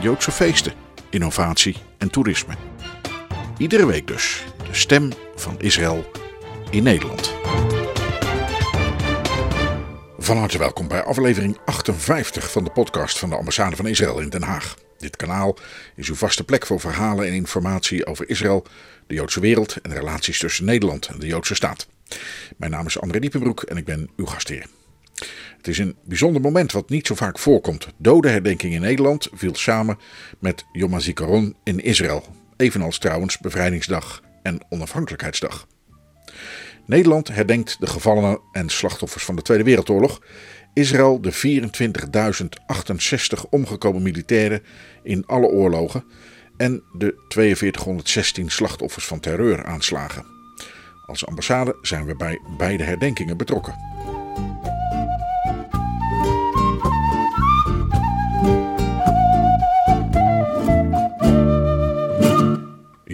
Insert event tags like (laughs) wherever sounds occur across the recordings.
Joodse feesten, innovatie en toerisme. Iedere week dus de stem van Israël in Nederland. Van harte welkom bij aflevering 58 van de podcast van de ambassade van Israël in Den Haag. Dit kanaal is uw vaste plek voor verhalen en informatie over Israël, de Joodse wereld en de relaties tussen Nederland en de Joodse staat. Mijn naam is André Diepenbroek en ik ben uw gastheer. Het is een bijzonder moment wat niet zo vaak voorkomt. Dodenherdenking in Nederland viel samen met Yom HaZikaron in Israël. Evenals trouwens Bevrijdingsdag en Onafhankelijkheidsdag. Nederland herdenkt de gevallenen en slachtoffers van de Tweede Wereldoorlog. Israël de 24.068 omgekomen militairen in alle oorlogen. En de 4216 slachtoffers van terreuraanslagen. Als ambassade zijn we bij beide herdenkingen betrokken.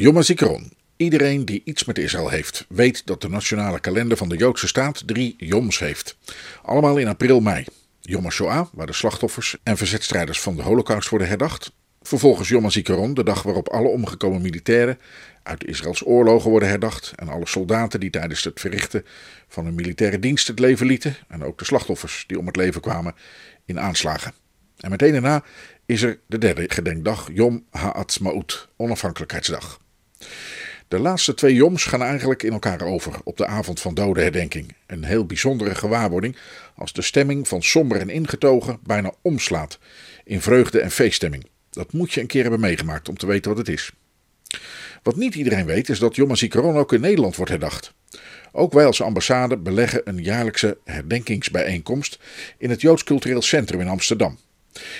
Yom HaZikaron. Iedereen die iets met Israël heeft, weet dat de nationale kalender van de Joodse staat drie Yoms heeft. Allemaal in april-mei. Yom HaShoah, waar de slachtoffers en verzetstrijders van de holocaust worden herdacht. Vervolgens Yom HaZikaron, de dag waarop alle omgekomen militairen uit Israëls oorlogen worden herdacht. En alle soldaten die tijdens het verrichten van hun militaire dienst het leven lieten. En ook de slachtoffers die om het leven kwamen in aanslagen. En meteen daarna is er de derde gedenkdag, Yom HaAtzmaut, onafhankelijkheidsdag. De laatste twee joms gaan eigenlijk in elkaar over op de avond van dodenherdenking. Een heel bijzondere gewaarwording als de stemming van somber en ingetogen bijna omslaat in vreugde en feeststemming. Dat moet je een keer hebben meegemaakt om te weten wat het is. Wat niet iedereen weet is dat Yom HaZikaron ook in Nederland wordt herdacht. Ook wij als ambassade beleggen een jaarlijkse herdenkingsbijeenkomst in het Joods Cultureel Centrum in Amsterdam.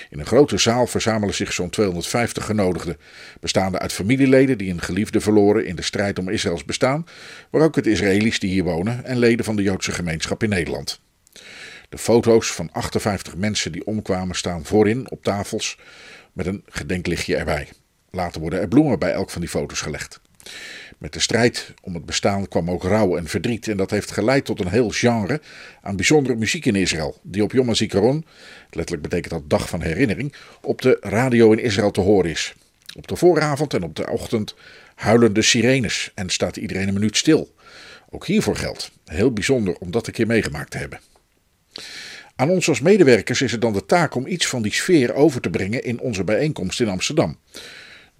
In een grote zaal verzamelen zich zo'n 250 genodigden, bestaande uit familieleden die een geliefde verloren in de strijd om Israëls bestaan, maar ook het Israëli's die hier wonen en leden van de Joodse gemeenschap in Nederland. De foto's van 58 mensen die omkwamen staan voorin op tafels met een gedenklichtje erbij. Later worden er bloemen bij elk van die foto's gelegd. Met de strijd om het bestaan kwam ook rouw en verdriet. En dat heeft geleid tot een heel genre aan bijzondere muziek in Israël. Die op Yom HaZikaron, letterlijk betekent dat dag van herinnering, op de radio in Israël te horen is. Op de vooravond en op de ochtend huilen de sirenes en staat iedereen een minuut stil. Ook hiervoor geldt. Heel bijzonder om dat een keer meegemaakt te hebben. Aan ons als medewerkers is het dan de taak om iets van die sfeer over te brengen in onze bijeenkomst in Amsterdam.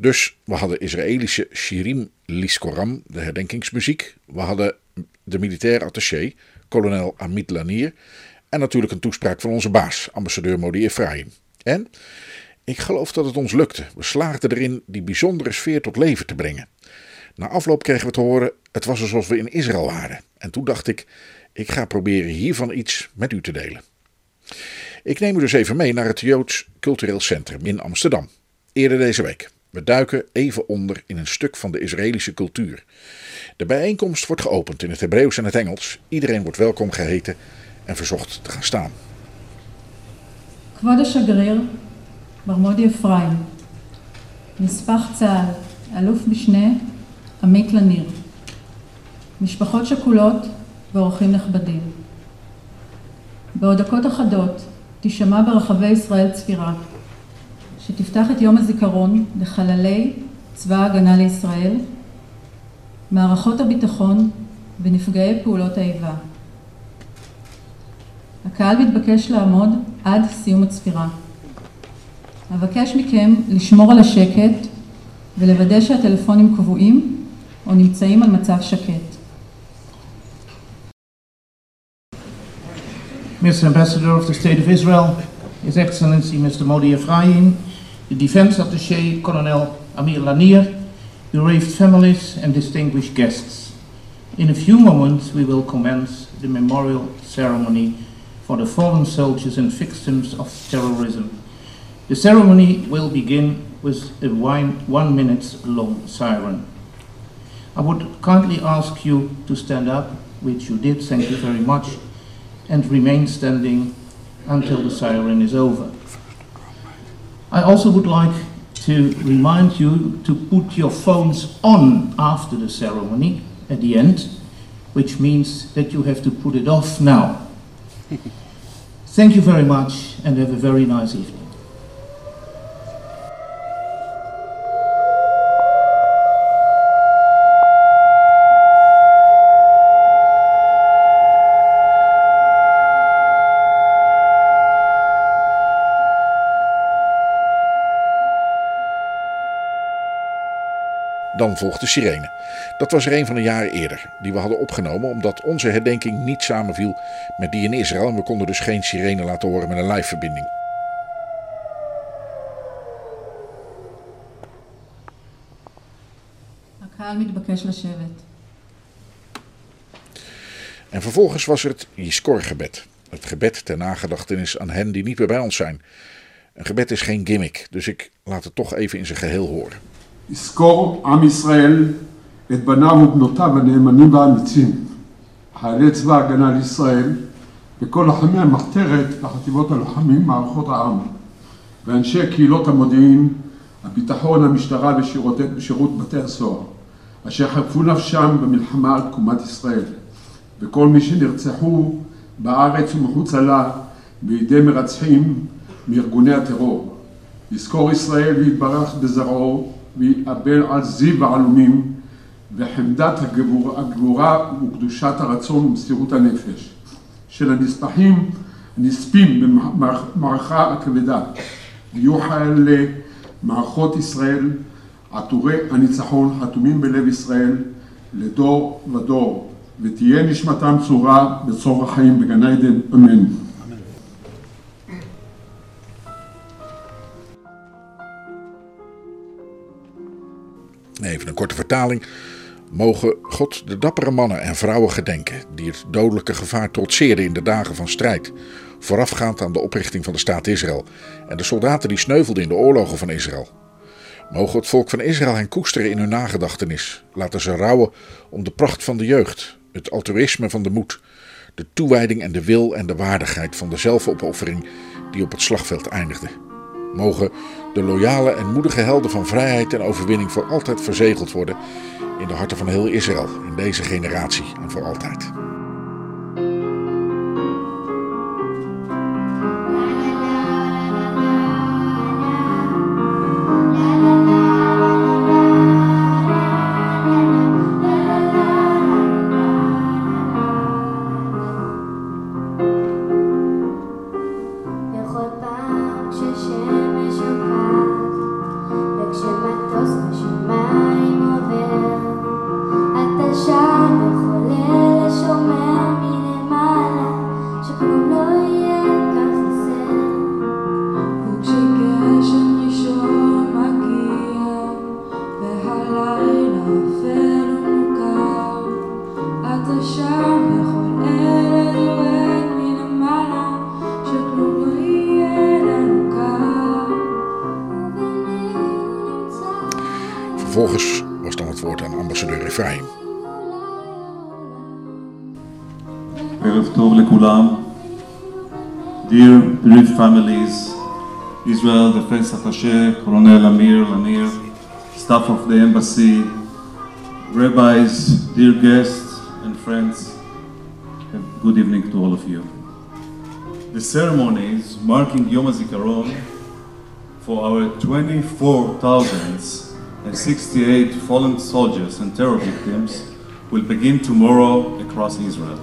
Dus we hadden Israëlische Shirim Liskoram, de herdenkingsmuziek. We hadden de militair attaché, kolonel Amit Lanier. En natuurlijk een toespraak van onze baas, ambassadeur Modi Efraim. En ik geloof dat het ons lukte. We slaagden erin die bijzondere sfeer tot leven te brengen. Na afloop kregen we te horen, het was alsof we in Israël waren. En toen dacht ik, ik ga proberen hiervan iets met u te delen. Ik neem u dus even mee naar het Joods Cultureel Centrum in Amsterdam. Eerder deze week. We duiken even onder in een stuk van de Israëlische cultuur. De bijeenkomst wordt geopend in het Hebreeuws en het Engels. Iedereen wordt welkom geheten en verzocht te gaan staan. כבוד השגריר, מר מודי אפרים, נספח צה"ל, אלוף משנה עמית לניר, משפחות שכולות ואורחים נכבדים. בעוד דקות אחדות תישמע ברחבי ישראל צפירה שתפתח את יום הזיכרון לחללי צבא ההגנה לישראל, מערכות הביטחון ונפגעי פעולות האיבה. הקהל מתבקש לעמוד עד סיום הצפירה. אבקש מכם לשמור על השקט ולוודא שהטלפונים קבועים או נמצאים על מצב שקט. Mr. Ambassador of the State of Israel, His Excellency Mr. Modi Ephraim, the Defense Attaché Colonel Amir Lanier, bereaved families and distinguished guests. In a few moments we will commence the memorial ceremony for the fallen soldiers and victims of terrorism. The ceremony will begin with a one, one minute long siren. I would kindly ask you to stand up, which you did, thank you very much, and remain standing until the siren is over. I also would like to remind you to put your phones on after the ceremony at the end, which means that you have to put it off now. (laughs) Thank you very much and have a very nice evening. Dan volgt de sirene. Dat was er een van de jaren eerder, die we hadden opgenomen omdat onze herdenking niet samenviel met die in Israël en we konden dus geen sirene laten horen met een liveverbinding. En vervolgens was er het Jiskor-gebed. Het gebed ter nagedachtenis aan hen die niet meer bij ons zijn. Een gebed is geen gimmick, dus ik laat het toch even in zijn geheel horen. יזכור עם ישראל את בניו ובנותיו הנאמנים והאמיצים, חיילי צבא ההגנה לישראל וכל לוחמי המחתרת וחטיבות הלוחמים מערכות העם, ואנשי קהילות המודיעין, הביטחון, המשטרה ושירות, בתי הסוהר, אשר חרפו נפשם במלחמה על תקומת ישראל, וכל מי שנרצחו בארץ ומחוצה לה בידי מרצחים מארגוני הטרור. יזכור ישראל ויתברך בזרעו ויאבל על זיו העלומים וחמדת הגבורה, הגבורה וקדושת הרצון ומסירות הנפש של הנספחים, הנספים במערכה הכבדה. יהיו חיילי מערכות ישראל עטורי הניצחון חתומים בלב ישראל לדור ודור ותהיה נשמתם צורה בצור החיים בגן עדן אמן. Even een korte vertaling. Mogen God de dappere mannen en vrouwen gedenken die het dodelijke gevaar trotseerden in de dagen van strijd, voorafgaand aan de oprichting van de staat Israël, en de soldaten die sneuvelden in de oorlogen van Israël. Mogen het volk van Israël hen koesteren in hun nagedachtenis, laten ze rouwen om de pracht van de jeugd, het altruïsme van de moed, de toewijding en de wil en de waardigheid van de zelfopoffering die op het slagveld eindigde. Mogen de loyale en moedige helden van vrijheid en overwinning voor altijd verzegeld worden in de harten van heel Israël, in deze generatie en voor altijd. Israel Defense Attaché, Colonel Amir Lanier, staff of the embassy, rabbis, dear guests and friends, good evening to all of you. The ceremonies marking Yom HaZikaron for our 24,068 fallen soldiers and terror victims will begin tomorrow across Israel.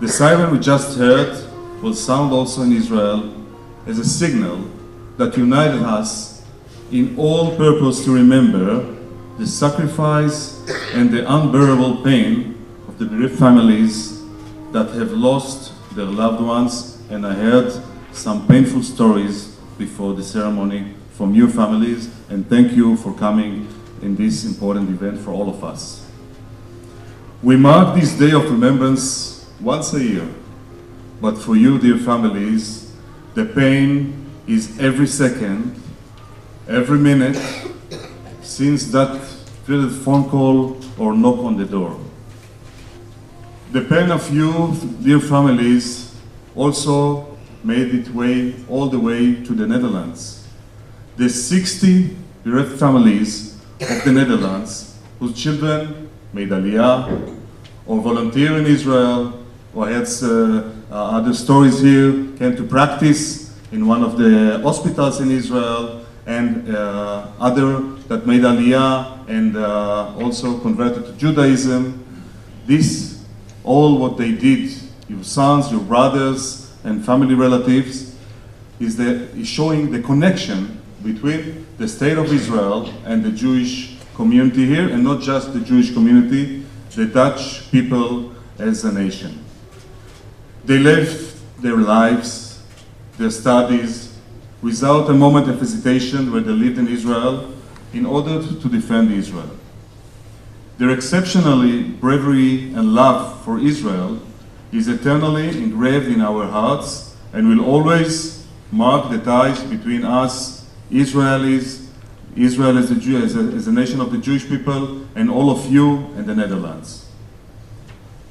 The siren we just heard will sound also in Israel as a signal that united us in all purpose to remember the sacrifice and the unbearable pain of the bereaved families that have lost their loved ones. And I heard some painful stories before the ceremony from your families. And thank you for coming in this important event for all of us. We mark this day of remembrance once a year, but for you, dear families, the pain is every second, every minute, since that dreaded phone call or knock on the door. The pain of you, dear families, also made its way all the way to the Netherlands. The 60 bereft families of the Netherlands whose children made Aliyah or volunteer in Israel or had uh, uh, other stories here, came to practice in one of the hospitals in Israel and uh, other that made Aliyah and uh, also converted to Judaism. This, all what they did, your sons, your brothers, and family relatives, is, the, is showing the connection between the state of Israel and the Jewish community here, and not just the Jewish community, the Dutch people as a nation. They left their lives, their studies, without a moment of hesitation where they lived in Israel in order to defend Israel. Their exceptionally bravery and love for Israel is eternally engraved in our hearts and will always mark the ties between us, Israelis, Israel as a, Jew, as, a, as a nation of the Jewish people, and all of you and the Netherlands.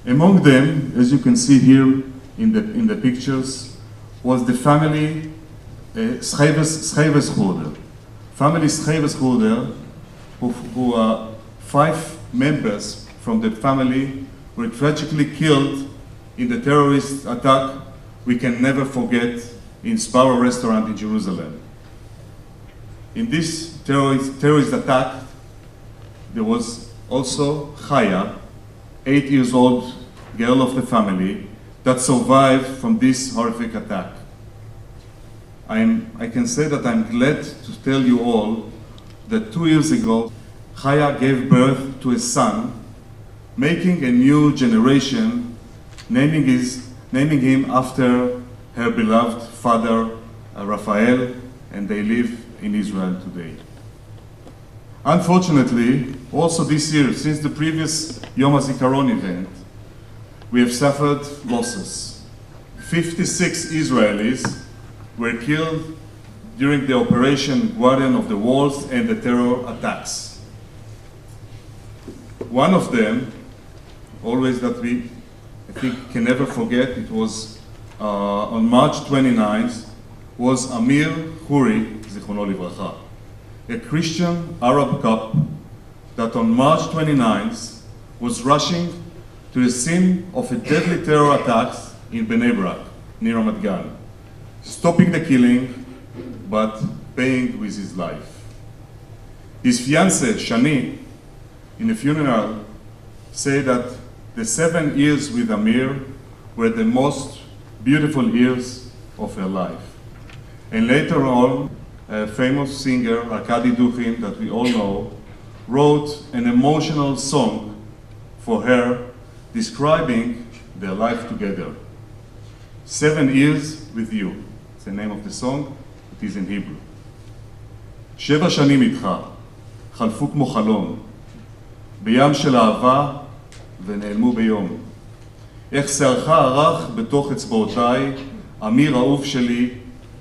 Among them, as you can see here in the, in the pictures, was the family uh, Schevesgoeder. Family Schevesgoeder, who, who are five members from the family were tragically killed in the terrorist attack we can never forget in Sparrow restaurant in Jerusalem. In this terrorist, terrorist attack, there was also Chaya, eight years old girl of the family, that survived from this horrific attack. I'm, I can say that I'm glad to tell you all that two years ago, Chaya gave birth to a son, making a new generation, naming, his, naming him after her beloved father, uh, Raphael, and they live in Israel today. Unfortunately, also this year, since the previous Yom HaZikaron event, we have suffered losses. 56 Israelis were killed during the Operation Guardian of the Walls and the terror attacks. One of them, always that we, I think, can never forget, it was uh, on March 29th, was Amir Khoury, Zichrono Livracha, a Christian Arab cop that on March 29th was rushing to the scene of a deadly terror attack in Bnei Brak, near Ramat Gan, stopping the killing, but paying with his life. His fiancée, Shani, in a funeral, said that the seven years with Amir were the most beautiful years of her life. And later on, a famous singer, Arkady Dukhin, that we all know, wrote an emotional song for her describing their life together. Seven years with you. It's the name of the song, it is in Hebrew. שבע שנים איתך, חלפו כמו חלום, בים של אהבה ונעלמו ביום. איך שערך ערך בתוך אצבעותיי, אמיר אהוב שלי,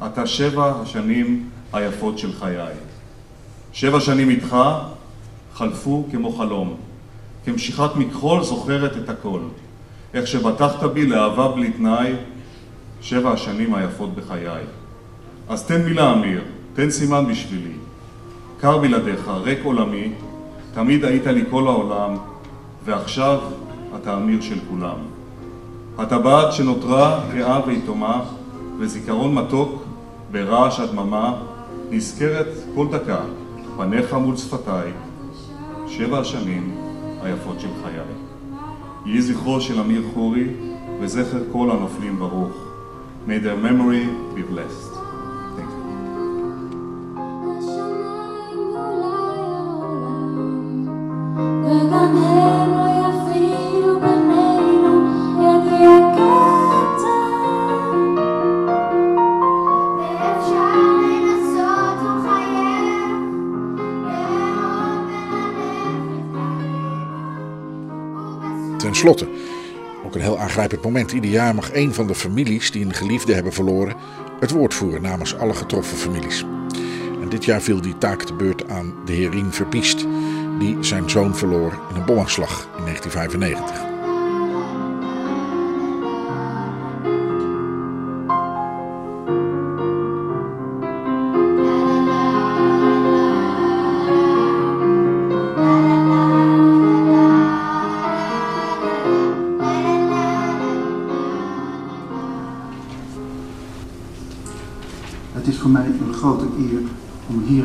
אתה שבע השנים היפות של חיי. שבע שנים איתך חלפו כמו חלום. כמשיכת מכחול זוכרת את הכל. איך שבטחת בי לאהבה בלי תנאי, שבע השנים היפות בחיי. אז תן מילה, אמיר, תן סימן בשבילי. קר בלעדיך, ריק עולמי, תמיד היית לי כל העולם, ועכשיו אתה אמיר של כולם. הטבעת שנותרה גאה ויתומה, וזיכרון מתוק ברעש הדממה, נזכרת כל דקה, פניך מול שפתיי, שבע השנים היפות של חיי. יהי זכרו של אמיר חורי וזכר כל הנופלים ברוך. May their memory be blessed. Ook een heel aangrijpend moment. Ieder jaar mag één van de families die een geliefde hebben verloren het woord voeren namens alle getroffen families. En dit jaar viel die taak te beurt aan de heer Rien Verpiest, die zijn zoon verloor in een bomaanslag in 1995.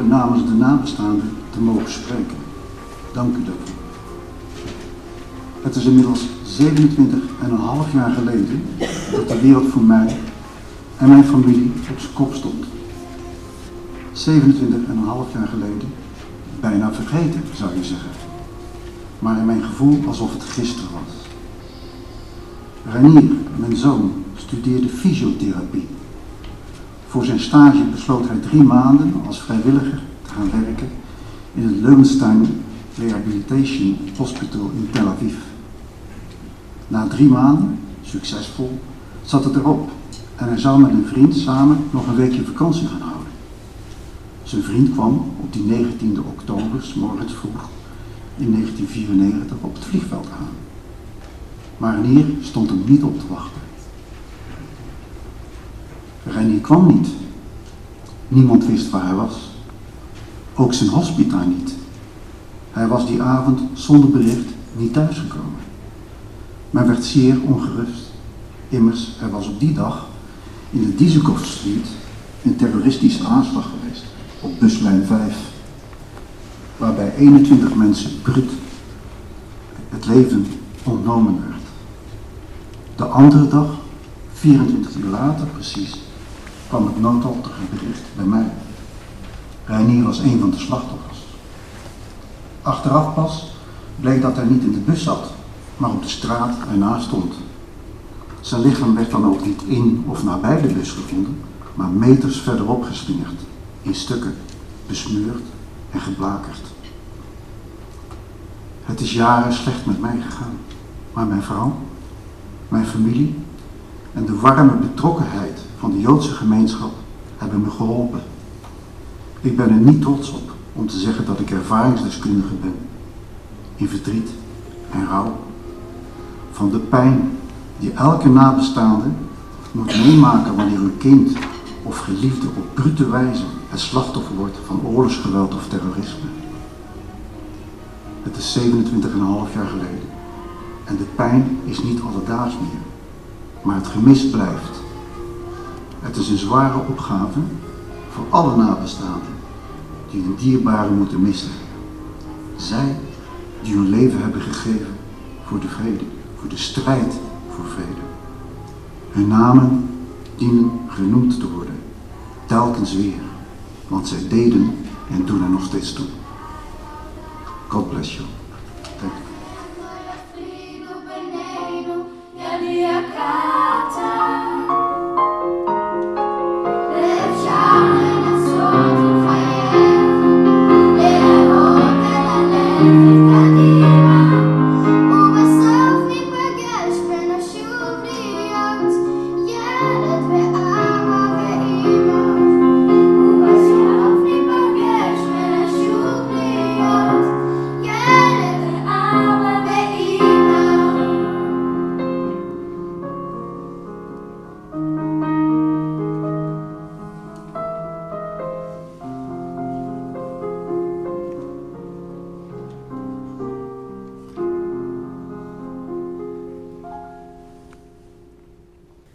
Hier namens de nabestaanden te mogen spreken. Dank u daarvoor. Het is inmiddels 27,5 jaar geleden dat de wereld voor mij en mijn familie op zijn kop stond. 27,5 jaar geleden, bijna vergeten zou je zeggen. Maar in mijn gevoel alsof het gisteren was. Renier, mijn zoon, studeerde fysiotherapie. Voor zijn stage besloot hij drie maanden als vrijwilliger te gaan werken in het Leuvenstein Rehabilitation Hospital in Tel Aviv. Na drie maanden, succesvol, zat het erop en hij zou met een vriend samen nog een weekje vakantie gaan houden. Zijn vriend kwam op die 19e oktober, 's morgens vroeg, in 1994 op het vliegveld aan. Maar Renier stond hem niet op te wachten. Renier kwam niet. Niemand wist waar hij was. Ook zijn hospita niet. Hij was die avond zonder bericht niet thuisgekomen. Men werd zeer ongerust. Immers, er was op die dag in de Dizekov Street een terroristische aanslag geweest op buslijn 5. Waarbij 21 mensen brut het leven ontnomen werd. De andere dag, 24 uur later precies, kwam het noodlottige bericht bij mij. Reinier was een van de slachtoffers. Achteraf pas bleek dat hij niet in de bus zat, maar op de straat ernaast stond. Zijn lichaam werd dan ook niet in of nabij de bus gevonden, maar meters verderop geslingerd, in stukken, besmeurd en geblakerd. Het is jaren slecht met mij gegaan, maar mijn vrouw, mijn familie en de warme betrokkenheid van de Joodse gemeenschap hebben me geholpen. Ik ben er niet trots op om te zeggen dat ik ervaringsdeskundige ben. In verdriet en rouw. Van de pijn die elke nabestaande moet meemaken wanneer een kind of geliefde op brute wijze het slachtoffer wordt van oorlogsgeweld of terrorisme. Het is 27,5 jaar geleden en de pijn is niet alledaags meer, maar het gemis blijft. Het is een zware opgave voor alle nabestaanden die hun dierbaren moeten missen. Zij die hun leven hebben gegeven voor de vrede, voor de strijd voor vrede. Hun namen dienen genoemd te worden, telkens weer, want zij deden en doen er nog steeds toe. God bless you. Thank you.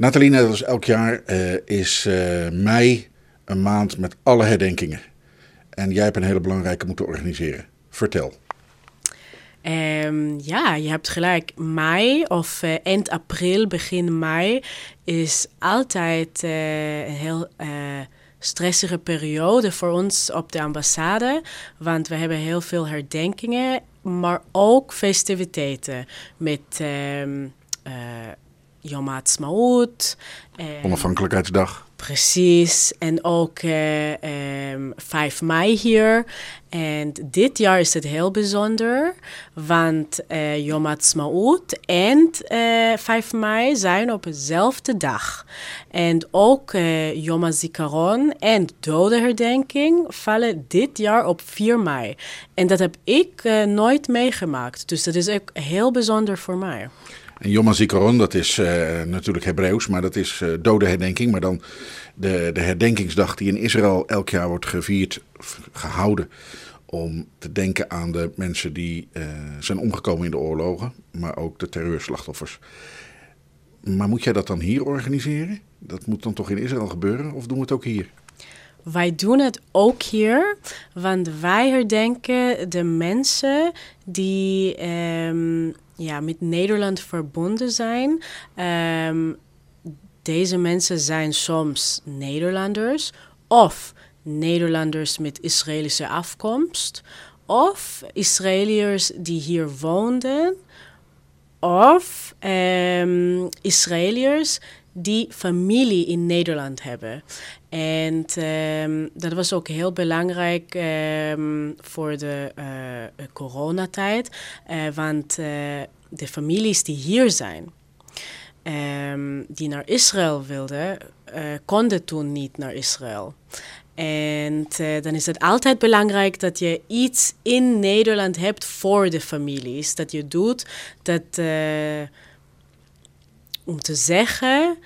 Nathalie, net als elk jaar eh, is eh, mei een maand met alle herdenkingen. En jij hebt een hele belangrijke moeten organiseren. Vertel. Ehm, ja, je hebt gelijk. Mei of eh, eind april, begin mei is altijd een heel stressige periode voor ons op de ambassade. Want we hebben heel veel herdenkingen, maar ook festiviteiten met ehm, eh, Yom Ha'atzmaut. eh, Onafhankelijkheidsdag. Precies, en ook eh, ehm, 5 mei hier. En dit jaar is het heel bijzonder, want eh Yom Ha'atzmaut en eh 5 mei zijn op dezelfde dag. En ook eh Yom HaZikaron en dodenherdenking vallen dit jaar op 4 mei. En dat heb ik eh, nooit meegemaakt, dus dat is ook heel bijzonder voor mij. En Yom HaZikaron, dat is eh, natuurlijk Hebreeuws, maar dat is eh dodenherdenking. Maar dan de, de herdenkingsdag die in Israël elk jaar wordt gevierd, gehouden. Om te denken aan de mensen die eh, zijn omgekomen in de oorlogen, maar ook de terreurslachtoffers. Maar moet jij dat dan hier organiseren? Dat moet dan toch in Israël gebeuren, of doen we het ook hier? Wij doen het ook hier, want wij herdenken de mensen die ehm, ja, met Nederland verbonden zijn. Ehm, deze mensen zijn soms Nederlanders of Nederlanders met Israëlische afkomst of Israëliërs die hier woonden of ehm, Israëliërs die familie in Nederland hebben. En ehm, dat was ook heel belangrijk ehm, voor de eh, coronatijd, eh, want de families die hier zijn, ehm, die naar Israël wilden, konden toen niet naar Israël. En dan is het altijd belangrijk dat je iets in Nederland hebt voor de families. Dat je doet dat om te zeggen,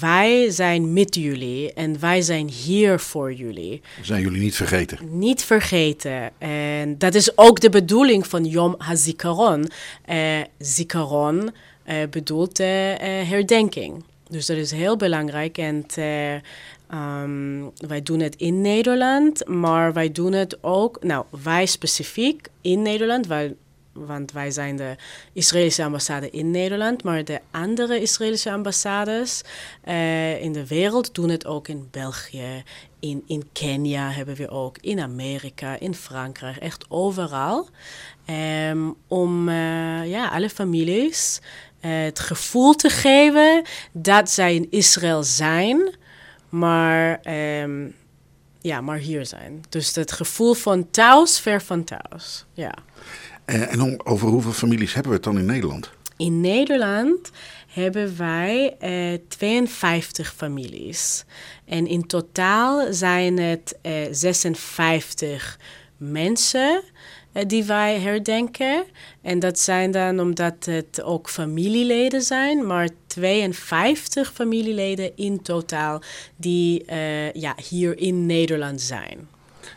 wij zijn met jullie en wij zijn hier voor jullie. Zijn jullie niet vergeten? Niet vergeten. En dat is ook de bedoeling van Yom HaZikaron. Eh Zikaron eh, bedoelt eh, herdenking. Dus dat is heel belangrijk. En eh, ehm, wij doen het in Nederland, maar wij doen het ook, nou, wij specifiek in Nederland, wij, want wij zijn de Israëlische ambassade in Nederland, maar de andere Israëlische ambassades eh, in de wereld doen het ook in België, in, in Kenia hebben we ook, in Amerika, in Frankrijk, echt overal. Ehm, om eh, ja, alle families eh, het gevoel te geven dat zij in Israël zijn, maar, ehm, ja, maar hier zijn. Dus het gevoel van thuis, ver van thuis. Ja. Eh, en om, over hoeveel families hebben we het dan in Nederland? In Nederland hebben wij eh, 52 families. En in totaal zijn het eh, 56 mensen eh, die wij herdenken. En dat zijn dan omdat het ook familieleden zijn, maar 52 familieleden in totaal die eh, ja, hier in Nederland zijn.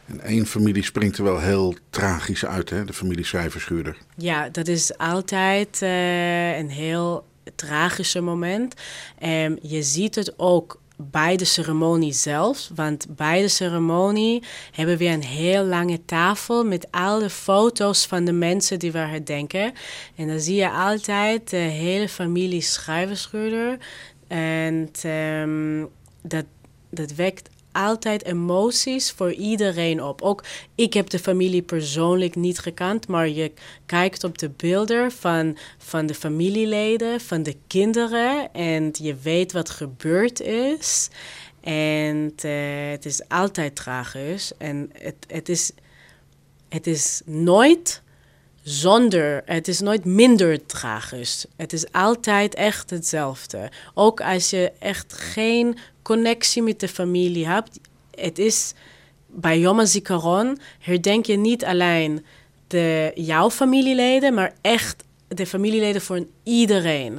En één familie springt er wel heel tragisch uit, hè? de familie Schrijverschuurder. Ja, dat is altijd eh, een heel tragische moment. En je ziet het ook bij de ceremonie zelf. Want bij de ceremonie hebben we een heel lange tafel met alle foto's van de mensen die we herdenken. En dan zie je altijd de hele familie Schrijverschuurder. En ehm, dat, dat wekt altijd emoties voor iedereen op. Ook ik heb de familie persoonlijk niet gekend, maar je kijkt op de beelden van, van de familieleden, van de kinderen en je weet wat gebeurd is. En eh, het is altijd tragisch en het, het, is, het is nooit zonder, het is nooit minder tragisch. Het is altijd echt hetzelfde. Ook als je echt geen connectie met de familie hebt. Het is bij Yom HaZikaron herdenk je niet alleen de, jouw familieleden, maar echt de familieleden van iedereen.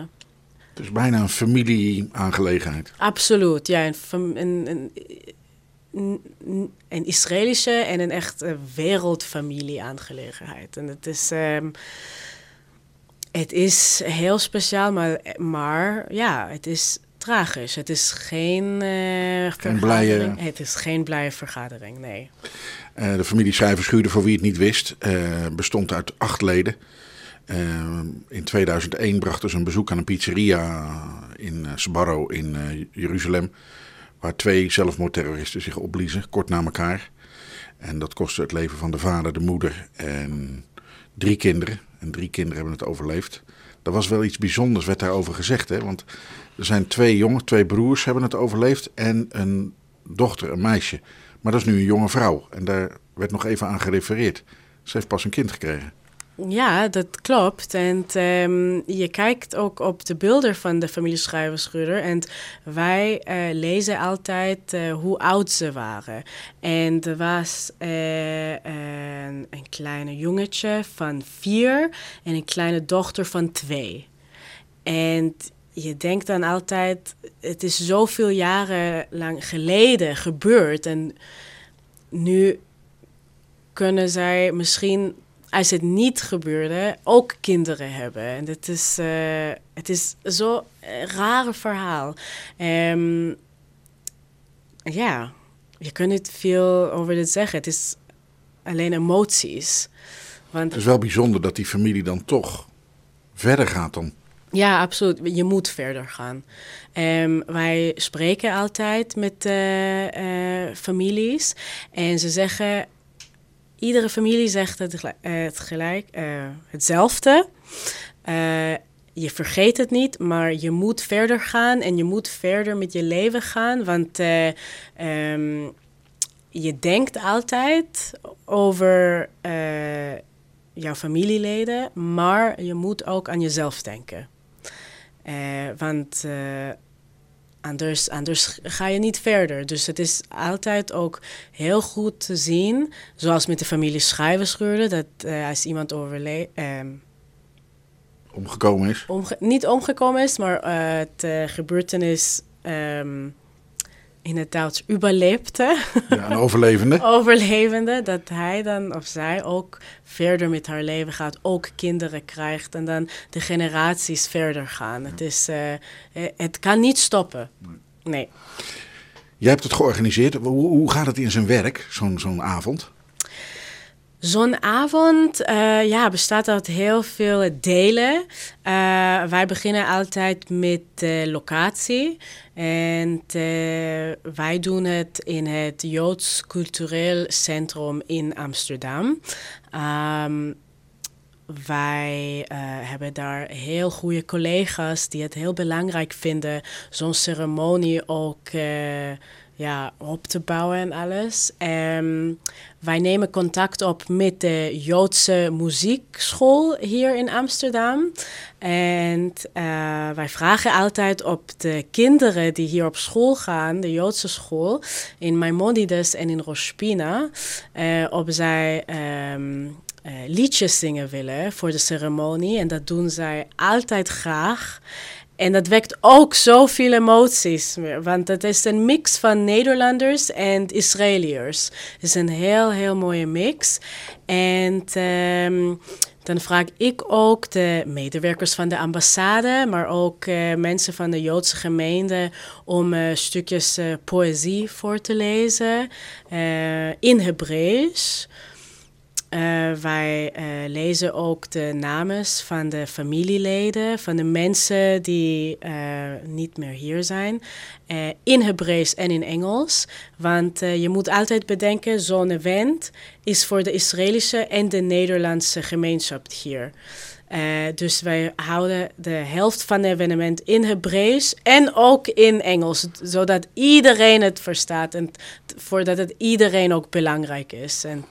Het is bijna een familieaangelegenheid. Absoluut, ja. Een, fam- een, een, een, Israëlische en een echt eh, wereldfamilieaangelegenheid. En het is, ehm, het is heel speciaal, maar, maar ja, het is tragisch. Het is geen, Geen blije-. Het is geen blije vergadering, nee. Eh, de familie Schrijverschuurder, voor wie het niet wist, eh, bestond uit acht leden. In 2001 brachten ze een bezoek aan een pizzeria in Sbarro in Jeruzalem. Waar twee zelfmoordterroristen zich opbliezen, kort na elkaar. En dat kostte het leven van de vader, de moeder en drie kinderen. En drie kinderen hebben het overleefd. Er was wel iets bijzonders, werd daarover gezegd. Hè? Want er zijn twee jongen, twee broers hebben het overleefd en een dochter, een meisje. Maar dat is nu een jonge vrouw. En daar werd nog even aan gerefereerd. Ze heeft pas een kind gekregen. Ja, dat klopt. En ehm, je kijkt ook op de beelden van de familie Schrijverschuurder. En wij eh, lezen altijd eh, hoe oud ze waren. En er was eh, een, een kleine jongetje van vier en een kleine dochter van twee. En je denkt dan altijd, het is zoveel jaren lang geleden gebeurd. En nu kunnen zij misschien, als het niet gebeurde, ook kinderen hebben. En het is, uh, het is zo'n rare verhaal. Um, ja, je kunt niet veel over dit zeggen. Het is alleen emoties. Want, het is wel bijzonder dat die familie dan toch verder gaat dan. Ja, absoluut. Je moet verder gaan. Um, wij spreken altijd met uh, uh, families en ze zeggen iedere familie zegt het, gelijk, uh, hetzelfde. Uh, je vergeet het niet, maar je moet verder gaan en je moet verder met je leven gaan. Want um, je denkt altijd over jouw familieleden, maar je moet ook aan jezelf denken. want Anders, anders ga je niet verder. Dus het is altijd ook heel goed te zien, zoals met de familie Schrijverschuurde, dat uh, als iemand overleed. Um, omgekomen is? Omge niet omgekomen is, maar uh, het uh, gebeurtenis um, in het Duits überlebte. Ja, een overlevende. (laughs) overlevende, dat hij dan of zij ook verder met haar leven gaat, ook kinderen krijgt en dan de generaties verder gaan. Ja. Het, is, uh, het kan niet stoppen. Nee. nee. Jij hebt het georganiseerd. Hoe, hoe gaat het in zijn werk, zo'n zo'n avond? Zo'n avond uh, ja, bestaat uit heel veel delen. Uh, wij beginnen altijd met de locatie. En uh, wij doen het in het Joods Cultureel Centrum in Amsterdam. Um, wij hebben daar heel goede collega's die het heel belangrijk vinden zo'n ceremonie ook uh, ja, op te bouwen en alles. Um, wij nemen contact op met de Joodse muziekschool hier in Amsterdam. En uh, wij vragen altijd op de kinderen die hier op school gaan, de Joodse school, in Maimonides en in Rospina, uh, of zij um, uh, liedjes zingen willen voor de ceremonie. En dat doen zij altijd graag. En dat wekt ook zoveel emoties. Want het is een mix van Nederlanders en Israëliërs. Het is een heel, heel mooie mix. En um, dan vraag ik ook de medewerkers van de ambassade, maar ook uh, mensen van de Joodse gemeente om uh, stukjes uh, poëzie voor te lezen in Hebreeuws. Uh, wij uh, lezen ook de namen van de familieleden, van de mensen die uh, niet meer hier zijn, in Hebreeuws en in Engels. Want je moet altijd bedenken, zo'n event is voor de Israëlische en de Nederlandse gemeenschap hier. dus wij houden de helft van het evenement in Hebreeuws en ook in Engels, zodat iedereen het verstaat en voordat het iedereen ook belangrijk is. En,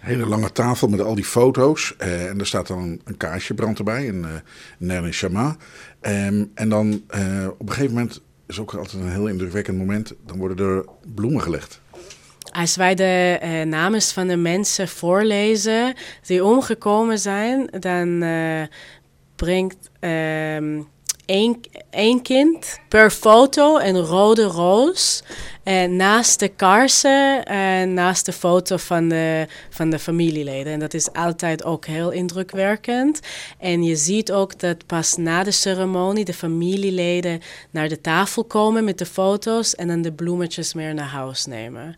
hele lange tafel met al die foto's. Uh, en er staat dan een kaarsje brand erbij, een uh, Ner Shama. Um, en dan uh, op een gegeven moment, is ook altijd een heel indrukwekkend moment, dan worden er bloemen gelegd. Als wij de uh, namen van de mensen voorlezen die omgekomen zijn, dan brengt um, één, kind per foto een rode roos. En naast de kaarsen en naast de foto van de, van de familieleden. En dat is altijd ook heel indrukwekkend. En je ziet ook dat pas na de ceremonie de familieleden naar de tafel komen met de foto's en dan de bloemetjes meer naar huis nemen.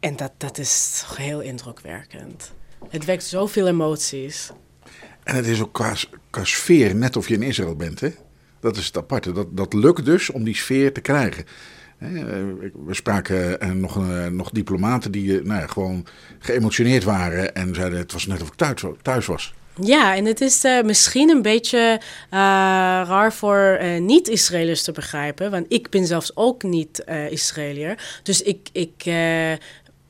En dat, dat is heel indrukwekkend. Het wekt zoveel emoties. En het is ook qua, qua sfeer net of je in Israël bent, hè? Dat is het aparte. Dat, dat lukt dus om die sfeer te krijgen. We spraken eh, nog, eh, nog diplomaten die eh, nou ja, gewoon geëmotioneerd waren en zeiden het was net of ik thuis, was. Ja, en het is eh, misschien een beetje eh, raar voor eh, niet-Israëliërs te begrijpen, want ik ben zelfs ook niet eh Israëliër. Dus ik, ik, eh,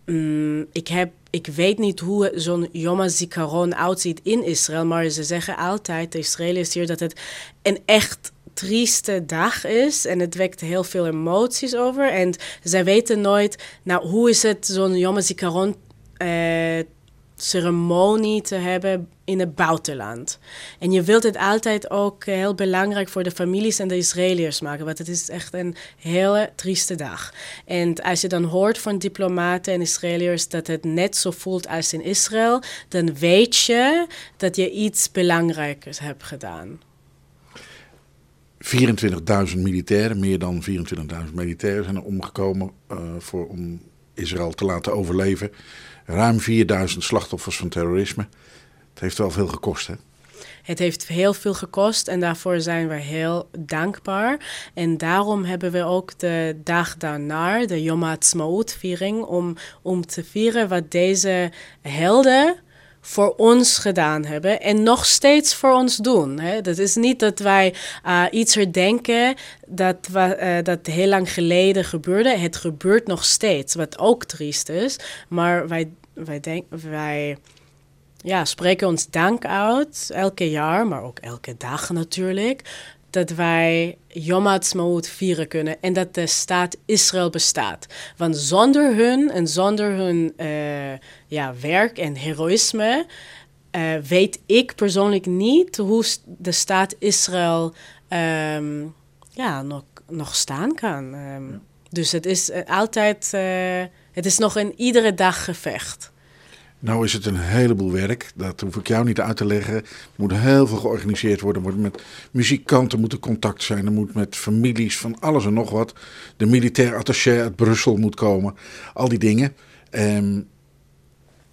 mm, ik, heb, ik weet niet hoe zo'n Yom HaZikaron uitziet in Israël, maar ze zeggen altijd, de Israëliërs hier, dat het een echt trieste dag is en het wekt heel veel emoties over. En zij weten nooit, nou, hoe is het zo'n Yom HaZikaron eh, ceremonie te hebben in het buitenland. En je wilt het altijd ook heel belangrijk voor de families en de Israëliërs maken, want het is echt een hele trieste dag. En als je dan hoort van diplomaten en Israëliërs dat het net zo voelt als in Israël, dan weet je dat je iets belangrijkers hebt gedaan. 24.000 militairen, meer dan 24.000 militairen zijn omgekomen eh, voor, om Israël te laten overleven. Ruim 4.000 slachtoffers van terrorisme. Het heeft wel veel gekost, hè? Het heeft heel veel gekost en daarvoor zijn we heel dankbaar. En daarom hebben we ook de dag daarna, de Yom HaAtzmaut-viering, om, om te vieren wat deze helden voor ons gedaan hebben en nog steeds voor ons doen. Hè. Dat is niet dat wij uh, iets herdenken dat, wa- uh, dat heel lang geleden gebeurde. Het gebeurt nog steeds, wat ook triest is. Maar wij, wij, denk, wij ja, spreken ons dank uit, elke jaar, maar ook elke dag natuurlijk, dat wij Yom HaAtzmaut vieren kunnen en dat de staat Israël bestaat. Want zonder hun en zonder hun uh, ja, werk en heroïsme uh, weet ik persoonlijk niet hoe de staat Israël um, ja, nog, nog staan kan. Um, ja. Dus het is uh, altijd, het is nog een iedere dag gevecht. Nou is het een heleboel werk, dat hoef ik jou niet uit te leggen. Er moet heel veel georganiseerd worden. Er moet met muzikanten moet contact zijn. Er moet met families van alles en nog wat. De militair attaché uit Brussel moet komen. Al die dingen. Um,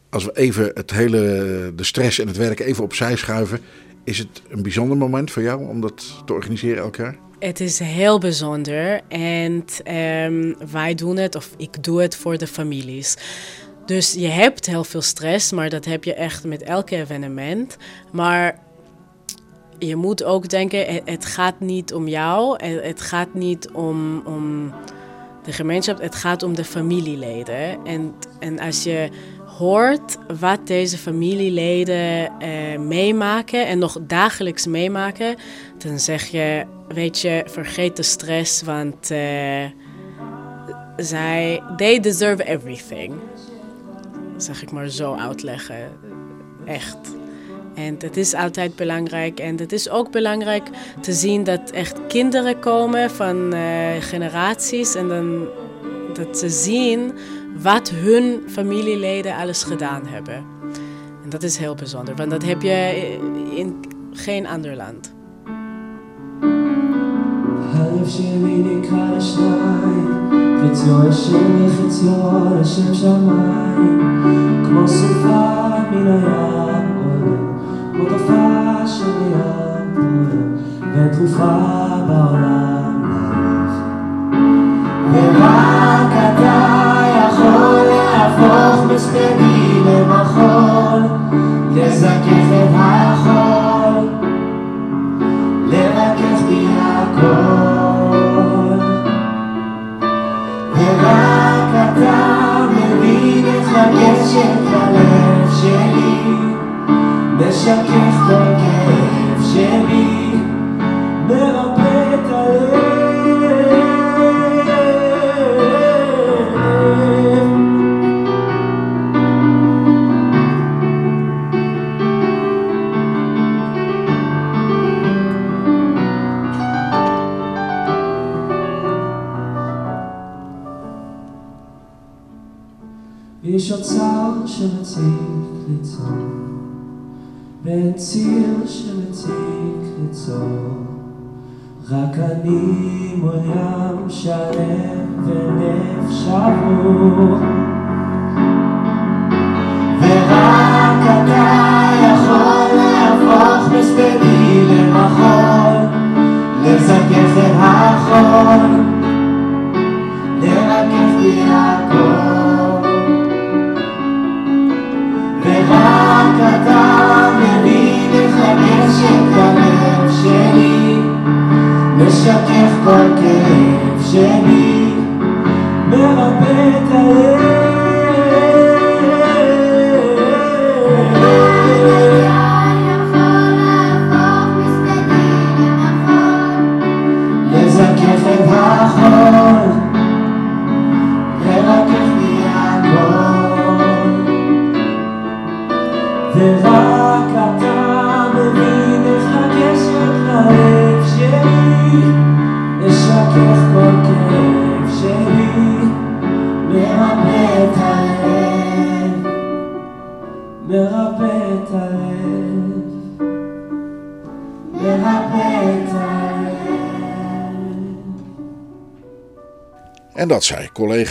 als we even het hele, de stress en het werk even opzij schuiven. Is het een bijzonder moment voor jou om dat te organiseren elk jaar? Het is heel bijzonder en um, wij doen het, of ik doe het voor de families. Dus je hebt heel veel stress, maar dat heb je echt met elk evenement. Maar je moet ook denken, het gaat niet om jou, het gaat niet om, om de gemeenschap, het gaat om de familieleden. En, en als je hoort wat deze familieleden uh, meemaken en nog dagelijks meemaken, dan zeg je, weet je, vergeet de stress, want uh, zij, they deserve everything zeg ik maar zo uitleggen. Echt. En het is altijd belangrijk. En het is ook belangrijk te zien dat echt kinderen komen van uh, generaties. En dan dat ze zien wat hun familieleden alles gedaan hebben. En dat is heel bijzonder, want dat heb je in geen ander land. חציו השם וחציו לשם שמיים כמו סופה מן הים עולה כמו תופעה של ים פועל ותרופה בעולם jak jest w ziemi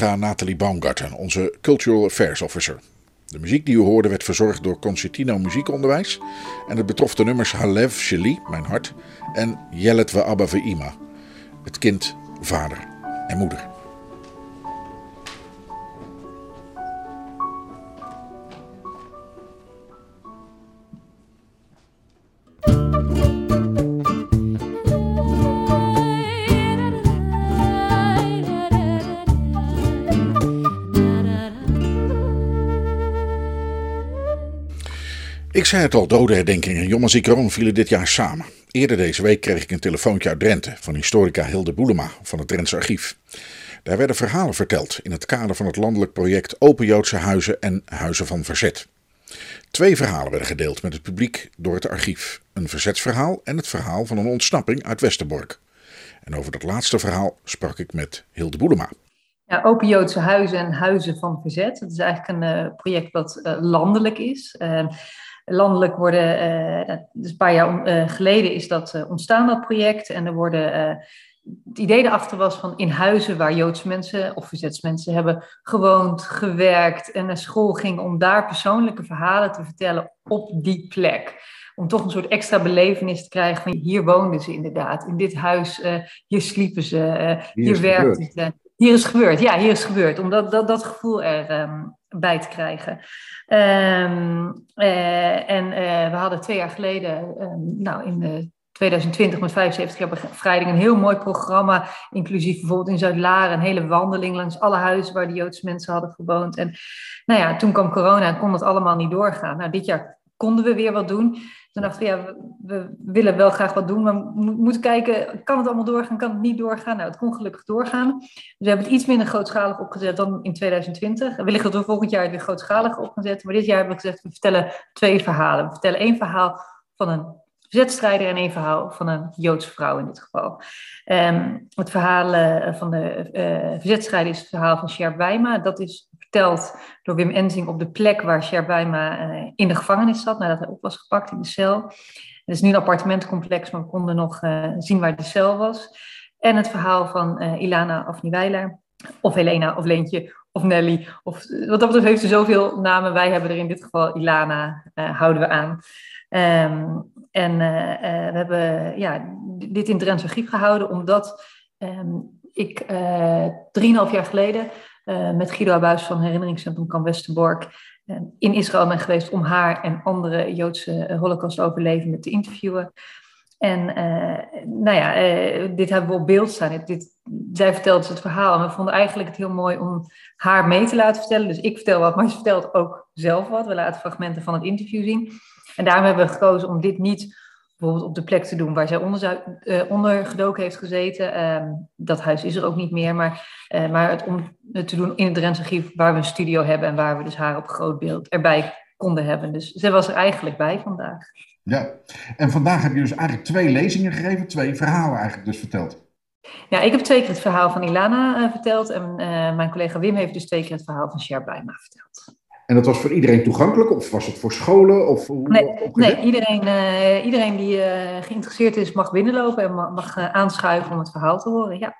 collega Nathalie Baumgarten, onze Cultural Affairs Officer. De muziek die u hoorde werd verzorgd door Concertino Muziekonderwijs. En het betrof de nummers Halev Sheli, Mijn Hart, en Yelet We Abba We Ima, het kind, vader en moeder. Zei het al, dodenherdenking en Yom HaZikaron vielen dit jaar samen. Eerder deze week kreeg ik een telefoontje uit Drenthe van historica Hilde Boelema van het Drentse Archief. Daar werden verhalen verteld in het kader van het landelijk project Open Joodse Huizen en Huizen van Verzet. Twee verhalen werden gedeeld met het publiek door het archief. Een verzetsverhaal en het verhaal van een ontsnapping uit Westerbork. En over dat laatste verhaal sprak ik met Hilde Boelema. Ja, Open Joodse Huizen en Huizen van Verzet. Dat is eigenlijk een uh, project wat uh, landelijk is. Landelijk worden, dus een paar jaar geleden is dat ontstaan, dat project. En er worden, het idee erachter was van in huizen waar Joodse mensen of verzetsmensen hebben gewoond, gewerkt en naar school gingen om daar persoonlijke verhalen te vertellen op die plek om toch een soort extra belevenis te krijgen van hier woonden ze inderdaad, in dit huis, hier sliepen ze, hier, hier werkten ze. Hier is gebeurd, ja, hier is gebeurd. Om dat, dat, gevoel erbij um, bij te krijgen. Um, uh, en uh, we hadden twee jaar geleden, um, nou in uh, 2020 met 75 jaar bevrijding, een heel mooi programma. Inclusief bijvoorbeeld in Zuid-Laren, een hele wandeling langs alle huizen waar de Joodse mensen hadden gewoond. En nou ja, toen kwam corona en kon dat allemaal niet doorgaan. Nou, dit jaar konden we weer wat doen. Toen dachten we, ja, we, willen wel graag wat doen, maar we moeten kijken, kan het allemaal doorgaan, kan het niet doorgaan? Nou, het kon gelukkig doorgaan. Dus we hebben het iets minder grootschalig opgezet dan in 2020. Wellicht dat we volgend jaar weer grootschalig opgezet, maar dit jaar hebben we gezegd, we vertellen twee verhalen. We vertellen één verhaal van een verzetstrijder en één verhaal van een Joodse vrouw in dit geval. Um, het verhaal uh, van de uh, verzetstrijder is het verhaal van Sher Wijma. Dat is verteld door Wim Enzing op de plek waar Sher Wijma uh, in de gevangenis zat, nadat hij op was gepakt in de cel. Het is nu een appartementencomplex, maar we konden nog zien waar de cel was. En het verhaal van Ilana Afnieweiler, of Helena, of Leentje, of Nelly. Of, wat dat betreft heeft ze zoveel namen. Wij hebben er in dit geval Ilana, houden we aan. Um, en we hebben ja, dit in Drents archief gehouden, omdat um, ik drieënhalf jaar geleden met Guido Abuis van Herinneringscentrum Kamp Westerbork in Israël ben geweest om haar en andere Joodse Holocaust-overlevenden te interviewen. En nou ja, dit hebben we op beeld staan. Dit, dit, zij vertelt het verhaal en we vonden eigenlijk het heel mooi om haar mee te laten vertellen. Dus ik vertel wat, maar ze vertelt ook zelf wat. We laten fragmenten van het interview zien. En daarom hebben we gekozen om dit niet bijvoorbeeld op de plek te doen waar zij onder, uh, ondergedoken heeft gezeten. Um, dat huis is er ook niet meer, maar, uh, maar het om het te doen in het Drents archief waar we een studio hebben en waar we dus haar op groot beeld erbij konden hebben. Dus zij was er eigenlijk bij vandaag. Ja, en vandaag heb je dus eigenlijk twee lezingen gegeven, twee verhalen eigenlijk dus verteld. Ja, ik heb twee keer het verhaal van Ilana uh, verteld en mijn collega Wim heeft dus twee keer het verhaal van Cher Bijma verteld. En dat was voor iedereen toegankelijk? Of was het voor scholen? Of hoe nee, nee iedereen, uh, iedereen die uh, geïnteresseerd is mag binnenlopen en mag, mag uh, aanschuiven om het verhaal te horen. Ja.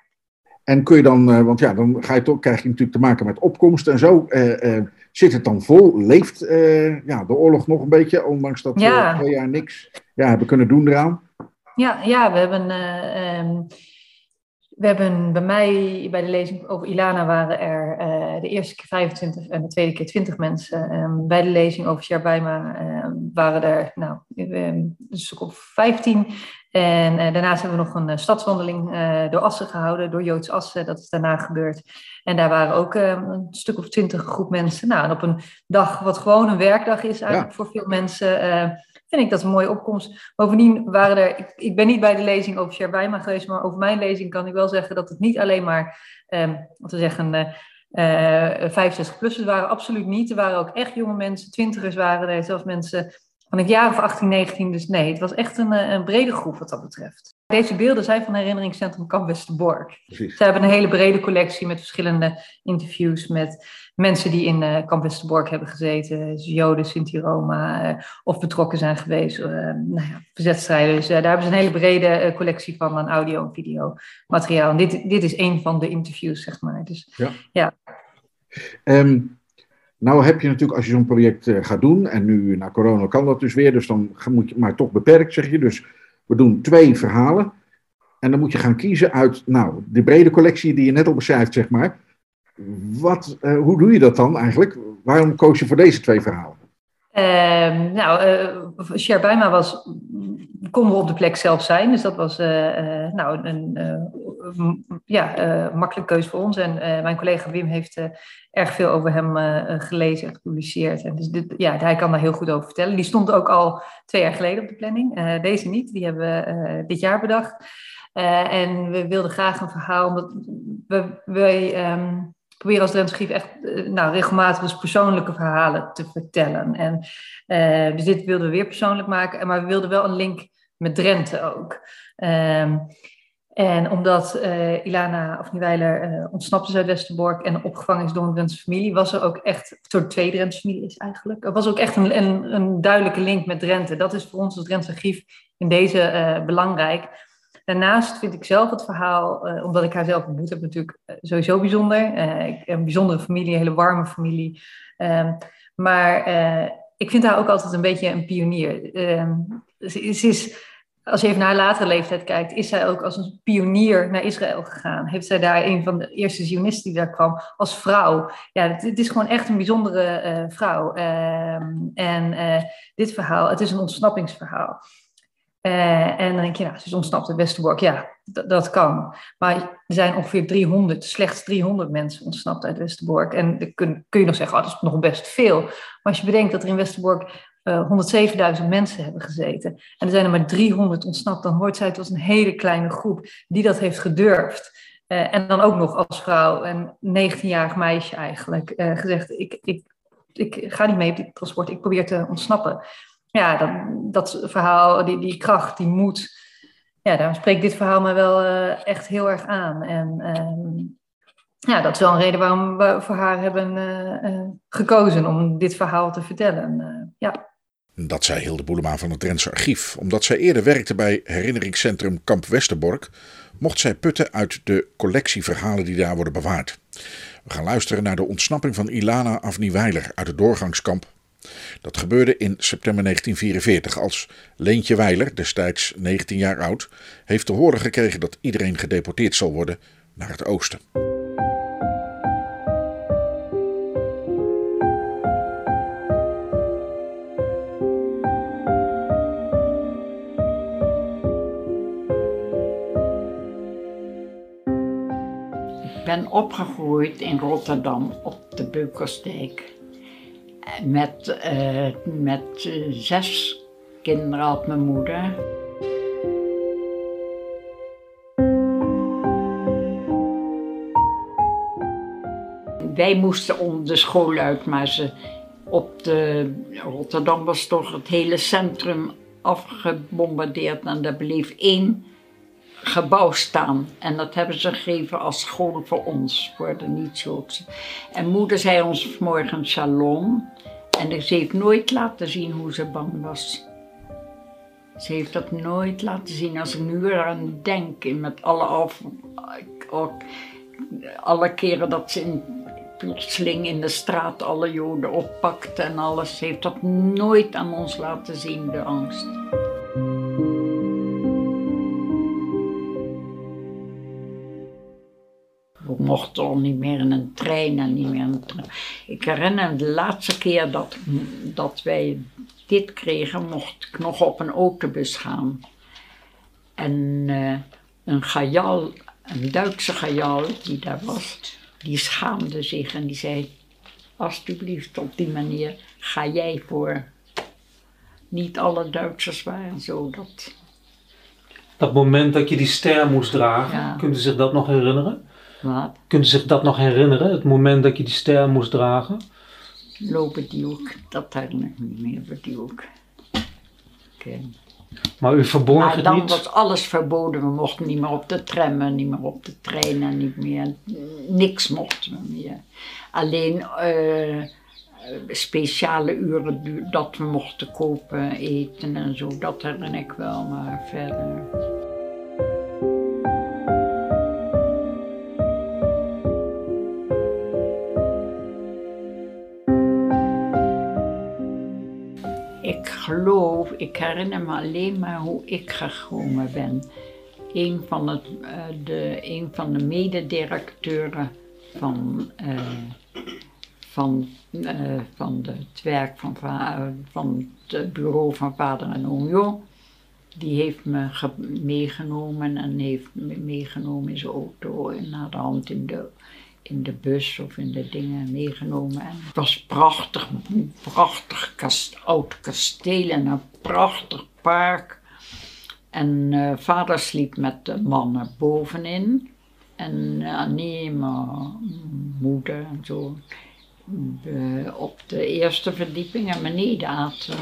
En kun je dan, want ja, dan ga je toch, krijg je natuurlijk te maken met opkomst en zo. zit het dan vol? Leeft ja, de oorlog nog een beetje, ondanks dat we ja. twee jaar niks ja, hebben kunnen doen eraan? Ja, ja we hebben... Um, we hebben bij mij, bij de lezing over Ilana, waren er uh, de eerste keer 25 en de tweede keer 20 mensen. Um, bij de lezing over Sherbaima uh, waren er nou, um, dus ook op 15. En eh, daarnaast hebben we nog een eh, stadswandeling eh, door Assen gehouden, door Joods Assen. Dat is daarna gebeurd. En daar waren ook eh, een stuk of twintig groep mensen. Nou, en op een dag wat gewoon een werkdag is eigenlijk voor veel mensen, eh, vind ik dat een mooie opkomst. Bovendien waren er, ik, ik ben niet bij de lezing over Sherbaima geweest, maar over mijn lezing kan ik wel zeggen dat het niet alleen maar, eh, wat we zeggen, eh, 65-plussers waren. Absoluut niet. Er waren ook echt jonge mensen, twintigers waren er, zelfs mensen van het jaar of 18, 19. Dus nee, het was echt een, eh, een brede groep wat dat betreft. Deze beelden zijn van herinneringscentrum Kamp Westerbork. Precies. Ze hebben een hele brede collectie met verschillende interviews met mensen die in eh Kamp Westerbork hebben gezeten, dus Joden, Sinti-Roma, eh, of betrokken zijn geweest, eh nou ja, verzetstrijders. Eh, daar hebben ze een hele brede collectie van aan audio en video materiaal. En dit, dit is een van de interviews, zeg maar. Dus Ja. ja. Ehm, nou heb je natuurlijk, als je zo'n project gaat doen, en nu na corona kan dat dus weer, dus dan moet je maar toch beperkt, zeg je. Dus we doen twee verhalen. En dan moet je gaan kiezen uit, nou, de brede collectie die je net al beschrijft, zeg maar. Wat, eh, hoe doe je dat dan eigenlijk? Waarom koos je voor deze twee verhalen? Ehm, nou, uh, Sherbaima was, konden we op de plek zelf zijn. Dus dat was eh, eh, nou, een eh, ja, eh, makkelijke keuze voor ons. En eh, mijn collega Wim heeft eh, erg veel over hem eh, gelezen en gepubliceerd. En dus dit, ja, hij kan daar heel goed over vertellen. Die stond ook al twee jaar geleden op de planning. Eh, deze niet, die hebben we eh, dit jaar bedacht. Eh, en we wilden graag een verhaal, omdat we, wij ehm, proberen als Drentse Grief echt eh, nou, regelmatig dus persoonlijke verhalen te vertellen. En, eh, dus dit wilden we weer persoonlijk maken, maar we wilden wel een link met Drenthe ook. Ehm, en omdat eh, Ilana of Nieuwijler eh, ontsnapte uit Westerbork en opgevangen is door een Drentse familie, was er ook echt, door twee Drentse familie is eigenlijk, er was ook echt een, een, duidelijke link met Drenthe. Dat is voor ons als Drentse Grief in deze eh, belangrijk. Daarnaast vind ik zelf het verhaal, omdat ik haar zelf ontmoet heb, natuurlijk sowieso bijzonder. Ik, een bijzondere familie, een hele warme familie. Ehm, maar ik vind haar ook altijd een beetje een pionier. Ehm, ze is, als je even naar haar latere leeftijd kijkt, is zij ook als een pionier naar Israël gegaan. Heeft zij daar een van de eerste Zionisten die daar kwam als vrouw. Ja, het, is gewoon echt een bijzondere eh, vrouw. Ehm, en eh, dit verhaal, het is een ontsnappingsverhaal. Eh, en dan denk je, nou, ze is ontsnapt uit Westerbork. Ja, dat kan. Maar er zijn ongeveer 300, slechts 300 mensen ontsnapt uit Westerbork. En dan kun, kun je nog zeggen, oh, dat is nog best veel. Maar als je bedenkt dat er in Westerbork eh 107.000 mensen hebben gezeten. En er zijn er maar 300 ontsnapt. Dan hoort zij tot een hele kleine groep die dat heeft gedurfd. Eh, en dan ook nog als vrouw, een 19-jarig meisje eigenlijk, eh, gezegd, ik, ik, ik ga niet mee op dit transport, ik probeer te ontsnappen ja, dat, dat verhaal, die, die kracht, die moed, ja, daar spreekt dit verhaal me wel eh, echt heel erg aan. En ehm, ja, dat is wel een reden waarom we voor haar hebben eh, eh, gekozen om dit verhaal te vertellen. Eh, ja. Dat zei Hilde Boelema van het Drentse Archief. Omdat zij eerder werkte bij herinneringscentrum Kamp Westerbork, mocht zij putten uit de collectie verhalen die daar worden bewaard. We gaan luisteren naar de ontsnapping van Ilana Afnieweiler uit het doorgangskamp. Dat gebeurde in september 1944 als Leentje Weiler, destijds 19 jaar oud, heeft te horen gekregen dat iedereen gedeporteerd zal worden naar het oosten. Ik ben opgegroeid in Rotterdam op de Beukersdijk. Met, eh, met eh, zes kinderen had mijn moeder. Wij moesten om de school uit, maar ze op de Rotterdam was toch het hele centrum afgebombardeerd en er bleef één gebouw staan. En dat hebben ze gegeven als school voor ons, voor de niet-Joodse. En moeder zei ons vanmorgen salon. En ze heeft nooit laten zien hoe ze bang was. Ze heeft dat nooit laten zien. Als ik nu eraan denk, met alle, af, alle keren dat ze in, plotseling in de straat alle Joden oppakte en alles. Ze heeft dat nooit aan ons laten zien, de angst. We mochten al niet meer in een trein en niet meer in een trein. Ik herinner me de laatste keer dat, dat wij dit kregen, mocht ik nog op een autobus gaan. En eh, een gajal, een Duitse gajal die daar was, die schaamde zich en die zei: Alsjeblieft, op die manier ga jij voor. Niet alle Duitsers waren zo. Dat, Dat moment dat je die ster moest dragen, Ja. kunt u zich dat nog herinneren? Wat? Kunt u zich dat nog herinneren? Het moment dat je die ster moest dragen? lopen die ook, dat herinner ik me niet meer, die ook. Maar u verborg Maar het dan niet? was alles verboden. We mochten niet meer op de trammen, niet meer op de treinen, niet meer. Niks mochten we meer. Alleen eh, speciale uren dat we mochten kopen, eten en zo, dat herinner ik wel, maar verder. Ik herinner me alleen maar hoe ik gekomen ben. Een van, het, eh, de, een van de mededirecteuren van, eh, van, eh, van de- het werk van, va- van het bureau van vader en oom die heeft me ge- meegenomen en heeft me meegenomen in zijn auto naar de hand in de, in de bus of in de dingen meegenomen. En het was prachtig, prachtig kast, oud kasteel en een prachtig park. En eh, vader sliep met de mannen bovenin. En eh, Annie, mijn moeder en zo, eh, op de eerste verdieping en beneden aten.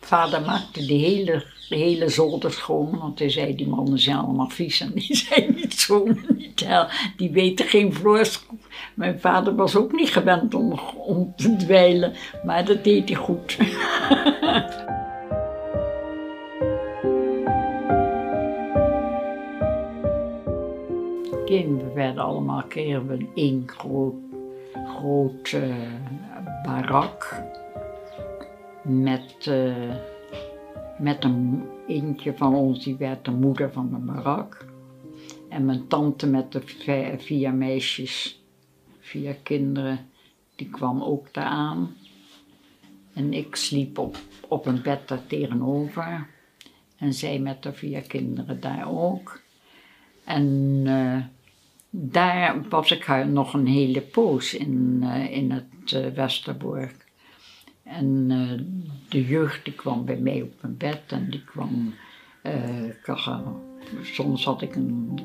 Vader maakte de hele, hele zolder schoon, want hij zei die mannen zijn allemaal vies en die (laughs) zijn niet schoon, niet die weten geen vloers. Mijn vader was ook niet gewend om, om te dweilen, maar dat deed hij goed. (laughs) We werden allemaal, kregen we één groot, groot barak met, eh, met een eentje van ons, die werd de moeder van de barak. En mijn tante met de vi- vier meisjes, vier kinderen, die kwam ook daar aan. En ik sliep op, op een bed daar tegenover. En zij met de vier kinderen daar ook. En eh, daar was ik nog een hele poos in, eh, in het eh, Westerbork. En eh, de jeugd die kwam bij mij op mijn bed en die kwam. eh, soms had ik een,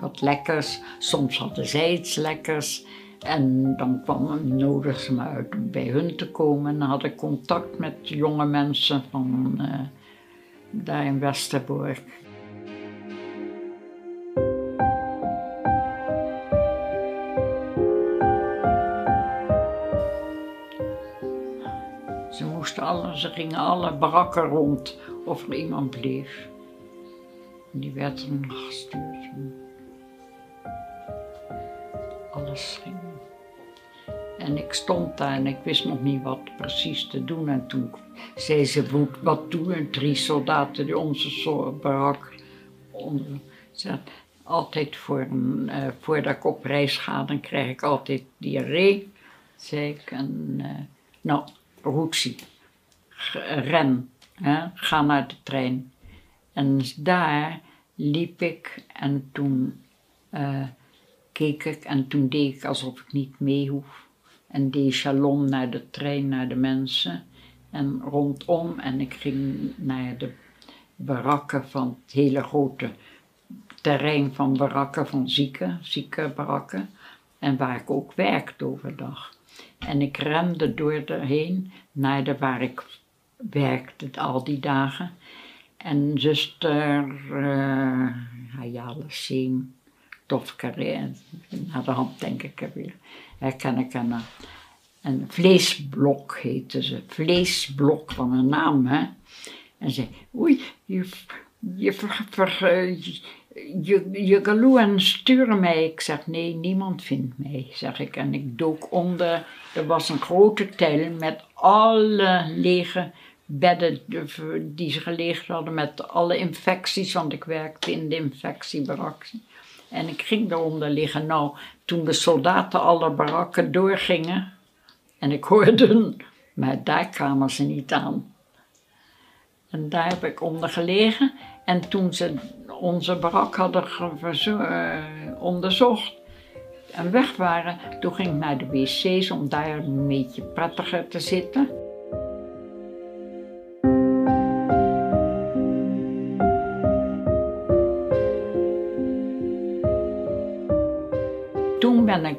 wat lekkers, soms hadden zij iets lekkers. En dan kwam, nodigde ze me uit om bij hun te komen. En dan had ik contact met jonge mensen van eh, daar in Westerbork. Ze gingen alle barakken rond of er iemand bleef. Die werd er nog gestuurd. Alles ging. En ik stond daar en ik wist nog niet wat precies te doen. En toen zei ze, "Wat- doen drie soldaten die onze barak onder... Altijd voor eh, voordat ik op reis ga, dan krijg ik altijd diarree. Zei ik, en, eh, nou, Roetsie, Ren, ga naar de trein. En daar liep ik en toen eh, keek ik en toen deed ik alsof ik niet mee hoef. En deed shalom naar de trein, naar de mensen. En rondom en ik ging naar de barakken van het hele grote terrein van barakken van zieken, ziekenbarakken. En waar ik ook werkte overdag. En ik rende door erheen naar de waar ik werkte al die dagen. En zuster uh, Hayala Singh, Tofkare, naar de hand denk ik er weer, herken ik haar. En vleesblok heette ze, vleesblok van een naam, hè. En zei, oei, je, je, ver, ver, eh, je, je galoen sturen mij. Ik zeg, nee, niemand vindt mij, zeg ik. En ik dook onder, er was een grote tel met alle lege bedden die ze gelegen hadden met alle infecties, want ik werkte in de infectiebarak. En ik ging daaronder liggen. Nou, toen de soldaten alle barakken doorgingen, en ik hoorde hun, maar daar kwamen ze niet aan. En daar heb ik onder gelegen. En toen ze onze barak hadden eh, onderzocht en weg waren, toen ging ik naar de wc's om daar een beetje prettiger te zitten.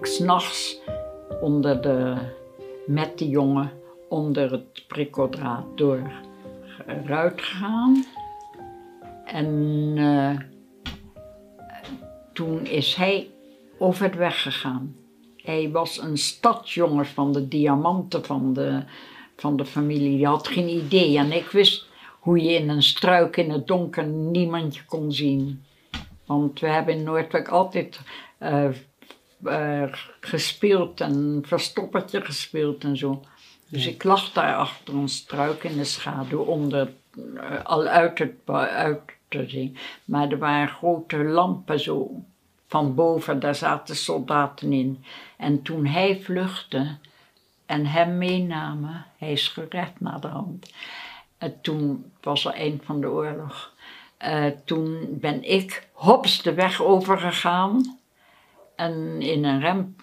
Ik s'nachts onder de, met de jongen onder het prikkeldraad door eruit gegaan. En eh, toen is hij over de weg gegaan. Hij was een stadsjongen van de diamanten van de, van de familie. Die had geen idee. En ik wist hoe je in een struik in het donker niemand je kon zien. Want we hebben in Noordwijk altijd eh, eh, gespeeld en verstoppertje gespeeld en zo. Dus ik lag daar achter een struik in de schaduw onder, eh, al uit het uit te zien. Maar er waren grote lampen zo van boven, daar zaten soldaten in. En toen hij vluchtte en hem meenamen, hij is gered naar de hand. En toen was er eind van de oorlog. Eh, toen ben ik hops de weg overgegaan en in een, rem,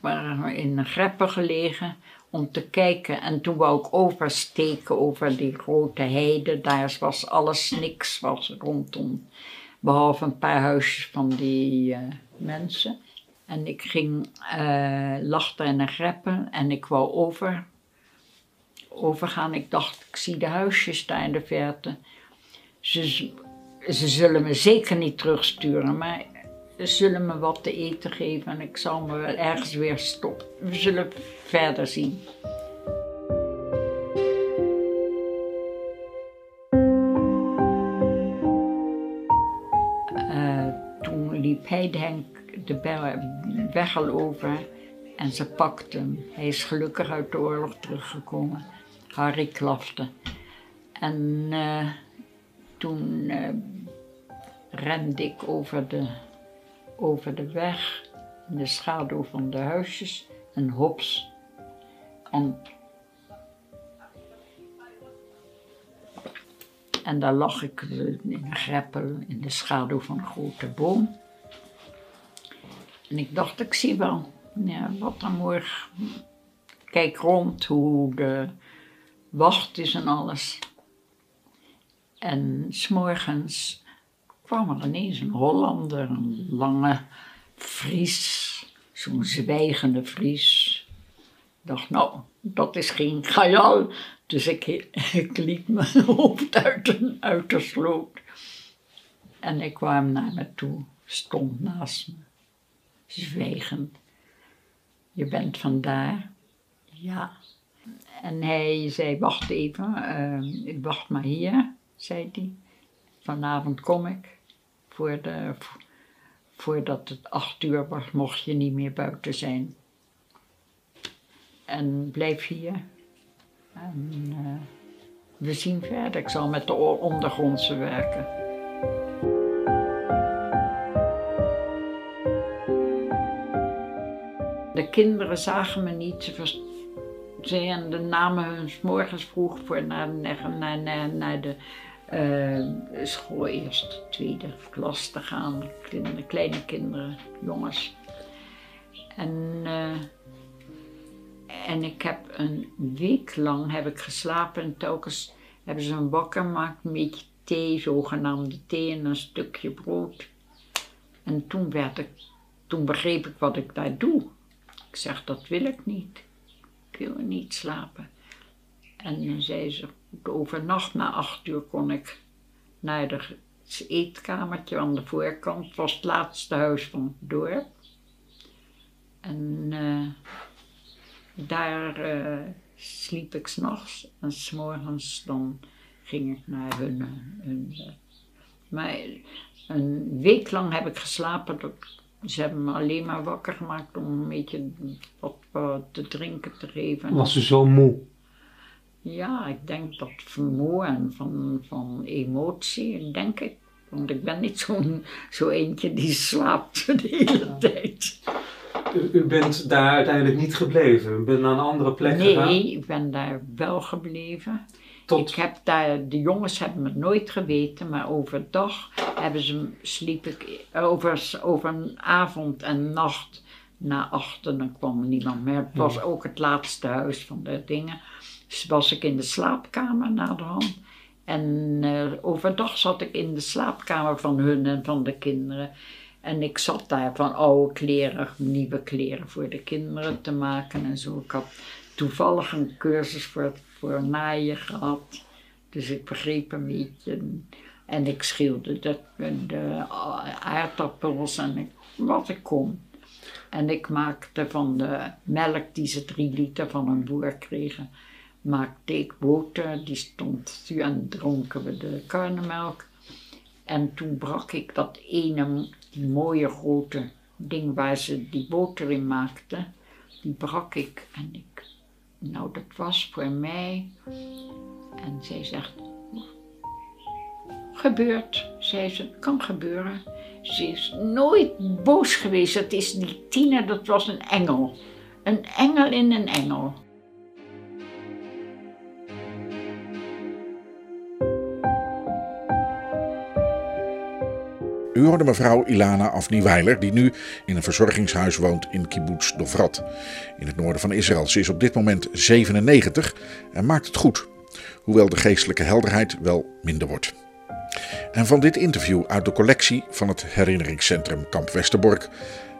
in een greppen gelegen om te kijken. En toen wou ik oversteken over die grote heide. Daar was alles niks was rondom. Behalve een paar huisjes van die eh, mensen. En ik ging, daar in een greppen en ik wou over, overgaan. Ik dacht, ik zie de huisjes daar in de verte. Ze, ze zullen me zeker niet terugsturen, maar zullen me wat te eten geven en ik zal me wel ergens weer stoppen. We zullen verder zien. Eh, toen liep hij denk de weg al over en ze pakte hem. Hij is gelukkig uit de oorlog teruggekomen. Harry klafte. En eh, toen eh, rende ik over de, over de weg in de schaduw van de huisjes en hops. En, en daar lag ik in een greppel in de schaduw van een grote boom. En ik dacht, ik zie wel ja, wat er morgen. Kijk rond hoe de wacht is en alles. En s'morgens kwam er ineens een Hollander, een lange Fries, zo'n zwijgende Fries. Ik dacht, nou, dat is geen gajal. Dus ik, ik liet mijn (laughs) hoofd uit de, uit de sloot. En ik kwam naar me toe, stond naast me, zwijgend. Je bent vandaar? Ja. En hij zei, wacht even, eh, wacht maar hier, zei hij. Vanavond kom ik. Voordat het acht uur was, mocht je niet meer buiten zijn. En blijf hier. En eh, we zien verder. Ik zal met de ondergrondse werken. De kinderen zagen me niet. Ze, de namen hun morgens vroeg voor naar, naar, naar, naar de eh, school, eerste, tweede klas te gaan. Kleine kinderen, jongens. En, eh, en ik heb een week lang heb ik geslapen en telkens hebben ze een wakker gemaakt, beetje thee, zogenaamde thee en een stukje brood. En toen, werd ik, toen begreep ik wat ik daar doe. Ik zeg, dat wil ik niet. Ik wil niet slapen. En zei ze, overnacht na acht uur kon ik naar het eetkamertje aan de voorkant. Was het laatste huis van het dorp. En eh, daar eh, sliep ik s'nachts en s'morgens dan ging ik naar hun. hun eh, maar een week lang heb ik geslapen. Ze hebben me alleen maar wakker gemaakt om een beetje wat te drinken te geven. Was ze zo moe? Ja, ik denk dat vermoeien van, van emotie, denk ik. Want ik ben niet zo'n zo eentje die slaapt de hele tijd. u, u bent daar uiteindelijk niet gebleven. U bent naar een andere plek gegaan. Nee, ik ben daar wel gebleven. Tot- Ik heb daar, de jongens hebben het nooit geweten, maar overdag hebben ze, sliep ik over, over een avond en nacht na achten, dan kwam niemand meer. Het was ook het laatste huis van de dingen. Was ik in de slaapkamer na de hand. En eh, overdag zat ik in de slaapkamer van hun en van de kinderen. En ik zat daar van oude kleren, nieuwe kleren voor de kinderen te maken en zo. Ik had toevallig een cursus voor, voor naaien gehad. Dus ik begreep een beetje. En ik schilde de, de aardappels en ik, wat ik kon. En ik maakte van de melk die ze drie liter van een boer kregen, maakte ik boter. Die stond en dronken we de karnemelk. En toen brak ik dat ene mooie grote ding waar ze die boter in maakten, die brak ik. En ik, nou dat was voor mij. En zij zegt, gebeurt, zei ze, kan gebeuren. Ze is nooit boos geweest. Dat is die Tina, dat was een engel. Een engel in een engel. U hoorde mevrouw Ilana Afni-Weiler, die nu in een verzorgingshuis woont in kibbutz Dovrat, in het noorden van Israël. Ze is op dit moment 97 en maakt het goed, hoewel de geestelijke helderheid wel minder wordt. En van dit interview uit de collectie van het herinneringscentrum Kamp Westerbork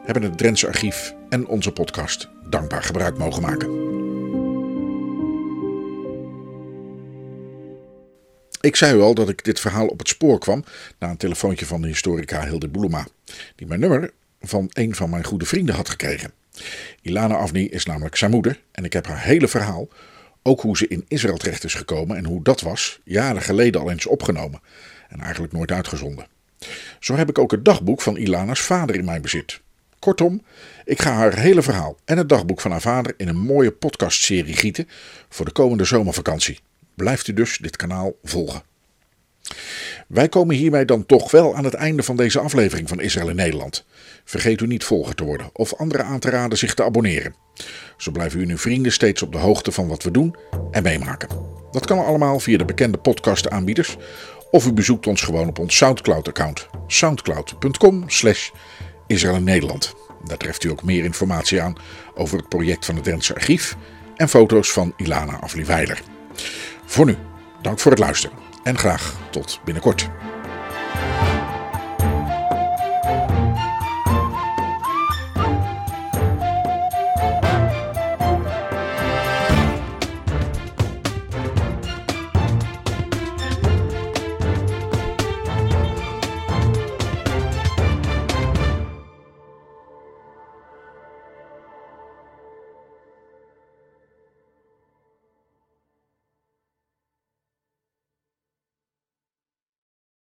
hebben het Drentse Archief en onze podcast dankbaar gebruik mogen maken. Ik zei u al dat ik dit verhaal op het spoor kwam na een telefoontje van de historica Hilde Boelema, die mijn nummer van een van mijn goede vrienden had gekregen. Ilana Avni is namelijk zijn moeder en ik heb haar hele verhaal, ook hoe ze in Israël terecht is gekomen en hoe dat was, jaren geleden al eens opgenomen en eigenlijk nooit uitgezonden. Zo heb ik ook het dagboek van Ilana's vader in mijn bezit. Kortom, ik ga haar hele verhaal en het dagboek van haar vader in een mooie podcastserie gieten voor de komende zomervakantie. Blijft u dus dit kanaal volgen. Wij komen hiermee dan toch wel aan het einde van deze aflevering van Israël in Nederland. Vergeet u niet volger te worden of anderen aan te raden zich te abonneren. Zo blijven u en uw vrienden steeds op de hoogte van wat we doen en meemaken. Dat kan allemaal via de bekende podcastaanbieders of u bezoekt ons gewoon op ons Soundcloud-account. soundcloud.com slash Israël in Nederland. Daar treft u ook meer informatie aan over het project van het Drentse Archief en foto's van Ilana Afli-Weiler. Voor nu, dank voor het luisteren en graag tot binnenkort.